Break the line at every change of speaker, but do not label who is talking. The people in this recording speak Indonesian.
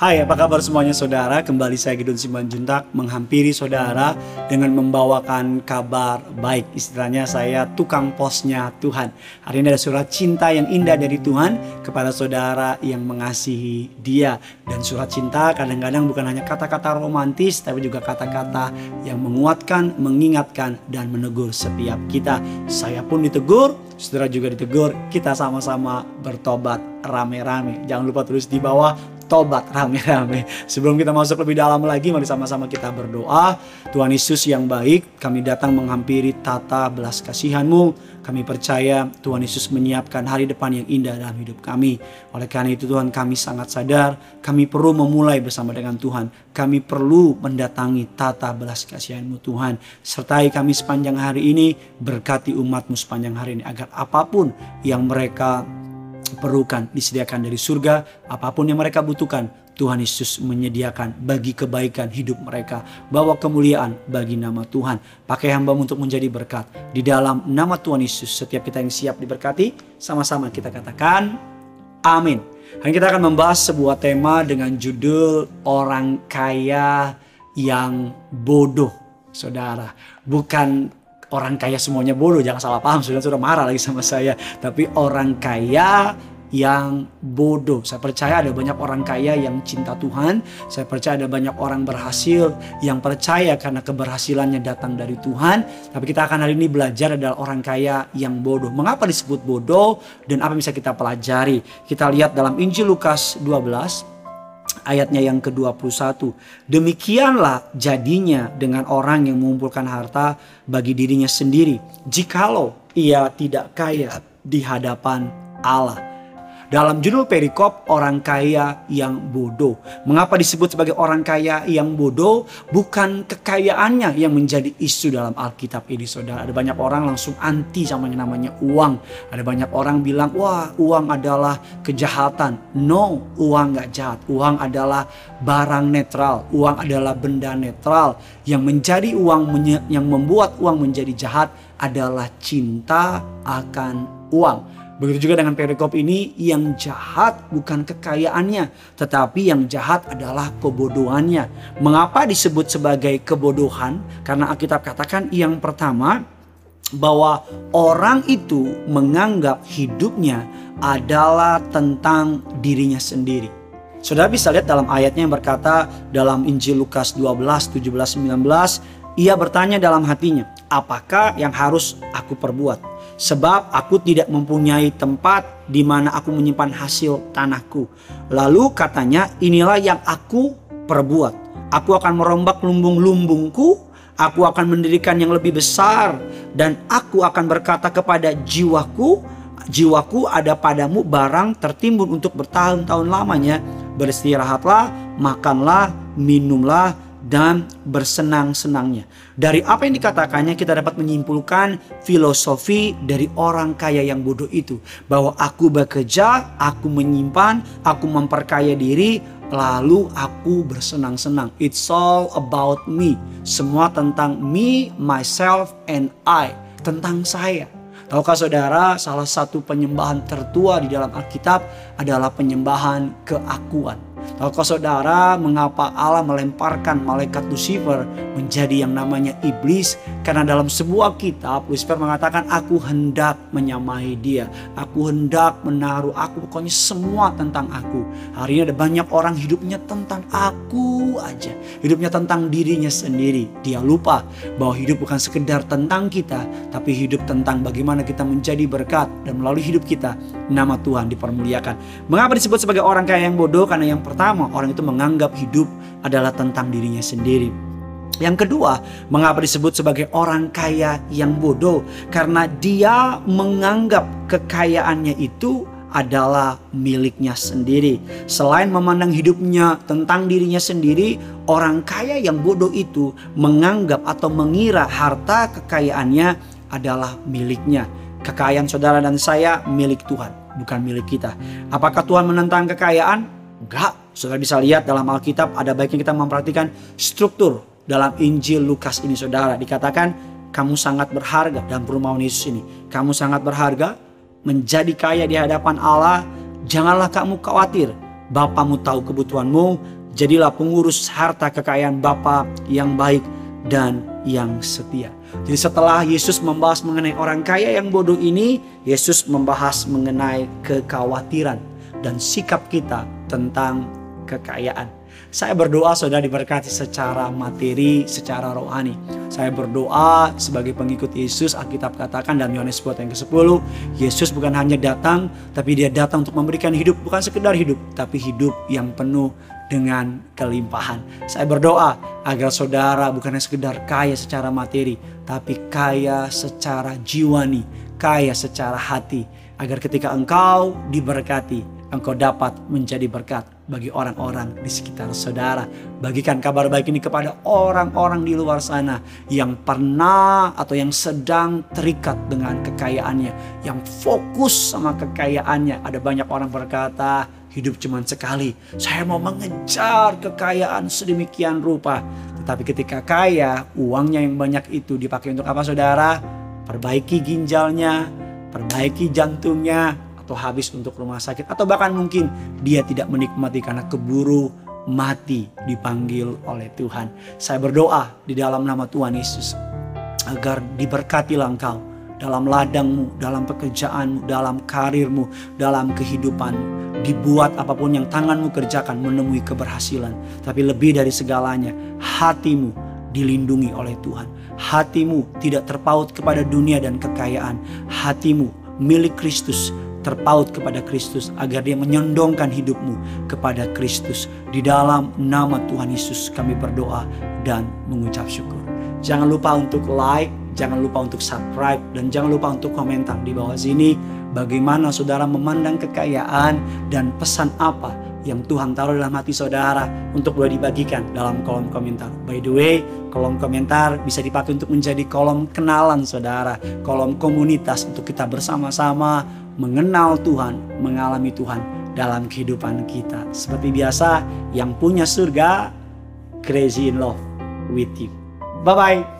Hai, apa kabar semuanya saudara? Kembali saya Gidon Simanjuntak menghampiri saudara dengan membawakan kabar baik. Istilahnya saya tukang posnya Tuhan. Hari ini ada surat cinta yang indah dari Tuhan kepada saudara yang mengasihi dia. Dan surat cinta kadang-kadang bukan hanya kata-kata romantis, tapi juga kata-kata yang menguatkan, mengingatkan, dan menegur setiap kita. Saya pun ditegur, saudara juga ditegur, kita sama-sama bertobat rame-rame. Jangan lupa tulis di bawah tobat rame-rame. Sebelum kita masuk lebih dalam lagi, mari sama-sama kita berdoa. Tuhan Yesus yang baik, kami datang menghampiri tata belas kasihanmu. Kami percaya Tuhan Yesus menyiapkan hari depan yang indah dalam hidup kami. Oleh karena itu Tuhan kami sangat sadar, kami perlu memulai bersama dengan Tuhan. Kami perlu mendatangi tata belas kasihanmu Tuhan. Sertai kami sepanjang hari ini, berkati umatmu sepanjang hari ini. Agar apa pun yang mereka perlukan disediakan dari surga apa pun yang mereka butuhkan Tuhan Yesus menyediakan bagi kebaikan hidup mereka. Bawa kemuliaan bagi nama Tuhan. Pakai hamba untuk menjadi berkat. Di dalam nama Tuhan Yesus setiap kita yang siap diberkati sama-sama kita katakan amin. Hari kita akan membahas sebuah tema dengan judul orang kaya yang bodoh saudara. Bukan orang kaya semuanya bodoh jangan salah paham sudah sudah marah lagi sama saya tapi orang kaya yang bodoh. Saya percaya ada banyak orang kaya yang cinta Tuhan. Saya percaya ada banyak orang berhasil yang percaya karena keberhasilannya datang dari Tuhan. Tapi kita akan hari ini belajar adalah orang kaya yang bodoh. Mengapa disebut bodoh dan apa yang bisa kita pelajari? Kita lihat dalam Injil Lukas 12 ayatnya yang ke-21. Demikianlah jadinya dengan orang yang mengumpulkan harta bagi dirinya sendiri. Jikalau ia tidak kaya di hadapan Allah. Dalam judul perikop orang kaya yang bodoh. Mengapa disebut sebagai orang kaya yang bodoh? Bukan kekayaannya yang menjadi isu dalam Alkitab ini saudara. Ada banyak orang langsung anti sama yang namanya uang. Ada banyak orang bilang wah uang adalah kejahatan. No uang gak jahat. Uang adalah barang netral. Uang adalah benda netral. Yang menjadi uang yang membuat uang menjadi jahat adalah cinta akan uang. Begitu juga dengan perikop ini yang jahat bukan kekayaannya tetapi yang jahat adalah kebodohannya. Mengapa disebut sebagai kebodohan? Karena Alkitab katakan yang pertama bahwa orang itu menganggap hidupnya adalah tentang dirinya sendiri. Saudara bisa lihat dalam ayatnya yang berkata dalam Injil Lukas 12, 17, 19. Ia bertanya dalam hatinya, apakah yang harus aku perbuat? Sebab aku tidak mempunyai tempat di mana aku menyimpan hasil tanahku. Lalu katanya, inilah yang aku perbuat. Aku akan merombak lumbung-lumbungku, aku akan mendirikan yang lebih besar, dan aku akan berkata kepada jiwaku, jiwaku ada padamu barang tertimbun untuk bertahun-tahun lamanya. Beristirahatlah, makanlah, minumlah, dan bersenang-senangnya. Dari apa yang dikatakannya kita dapat menyimpulkan filosofi dari orang kaya yang bodoh itu. Bahwa aku bekerja, aku menyimpan, aku memperkaya diri, lalu aku bersenang-senang. It's all about me. Semua tentang me, myself, and I. Tentang saya. Tahukah saudara, salah satu penyembahan tertua di dalam Alkitab adalah penyembahan keakuan. Tahukah saudara mengapa Allah melemparkan malaikat Lucifer menjadi yang namanya iblis? Karena dalam sebuah kitab Lucifer mengatakan aku hendak menyamai dia. Aku hendak menaruh aku. Pokoknya semua tentang aku. Hari ini ada banyak orang hidupnya tentang aku aja. Hidupnya tentang dirinya sendiri. Dia lupa bahwa hidup bukan sekedar tentang kita. Tapi hidup tentang bagaimana kita menjadi berkat. Dan melalui hidup kita nama Tuhan dipermuliakan. Mengapa disebut sebagai orang kaya yang bodoh? Karena yang pertama orang itu menganggap hidup adalah tentang dirinya sendiri. Yang kedua, mengapa disebut sebagai orang kaya yang bodoh? Karena dia menganggap kekayaannya itu adalah miliknya sendiri. Selain memandang hidupnya tentang dirinya sendiri, orang kaya yang bodoh itu menganggap atau mengira harta kekayaannya adalah miliknya. Kekayaan saudara dan saya milik Tuhan, bukan milik kita. Apakah Tuhan menentang kekayaan? Enggak. Saudara bisa lihat dalam Alkitab ada baiknya kita memperhatikan struktur dalam Injil Lukas ini saudara. Dikatakan kamu sangat berharga dalam perumahan Yesus ini. Kamu sangat berharga menjadi kaya di hadapan Allah Janganlah kamu khawatir, Bapamu tahu kebutuhanmu, jadilah pengurus harta kekayaan Bapa yang baik dan yang setia. Jadi setelah Yesus membahas mengenai orang kaya yang bodoh ini, Yesus membahas mengenai kekhawatiran dan sikap kita tentang kekayaan. Saya berdoa saudara diberkati secara materi, secara rohani. Saya berdoa sebagai pengikut Yesus, Alkitab katakan dalam Yohanes 10 yang ke-10, Yesus bukan hanya datang, tapi dia datang untuk memberikan hidup, bukan sekedar hidup, tapi hidup yang penuh dengan kelimpahan. Saya berdoa agar saudara bukan hanya sekedar kaya secara materi, tapi kaya secara jiwani, kaya secara hati. Agar ketika engkau diberkati, engkau dapat menjadi berkat bagi orang-orang di sekitar saudara. Bagikan kabar baik ini kepada orang-orang di luar sana yang pernah atau yang sedang terikat dengan kekayaannya, yang fokus sama kekayaannya. Ada banyak orang berkata, hidup cuma sekali. Saya mau mengejar kekayaan sedemikian rupa. Tetapi ketika kaya, uangnya yang banyak itu dipakai untuk apa saudara? Perbaiki ginjalnya, perbaiki jantungnya, atau habis untuk rumah sakit atau bahkan mungkin dia tidak menikmati karena keburu mati dipanggil oleh Tuhan. Saya berdoa di dalam nama Tuhan Yesus agar diberkatilah engkau dalam ladangmu, dalam pekerjaanmu, dalam karirmu, dalam kehidupanmu. Dibuat apa pun yang tanganmu kerjakan menemui keberhasilan. Tapi lebih dari segalanya, hatimu dilindungi oleh Tuhan. Hatimu tidak terpaut kepada dunia dan kekayaan. Hatimu milik Kristus terpaut kepada Kristus agar dia menyondongkan hidupmu kepada Kristus. Di dalam nama Tuhan Yesus kami berdoa dan mengucap syukur. Jangan lupa untuk like, jangan lupa untuk subscribe, dan jangan lupa untuk komentar di bawah sini bagaimana saudara memandang kekayaan dan pesan apa yang Tuhan taruh dalam hati saudara untuk boleh dibagikan dalam kolom komentar. By the way, kolom komentar bisa dipakai untuk menjadi kolom kenalan saudara, kolom komunitas untuk kita bersama-sama mengenal Tuhan, mengalami Tuhan dalam kehidupan kita. Seperti biasa, yang punya surga, crazy in love with you. Bye-bye.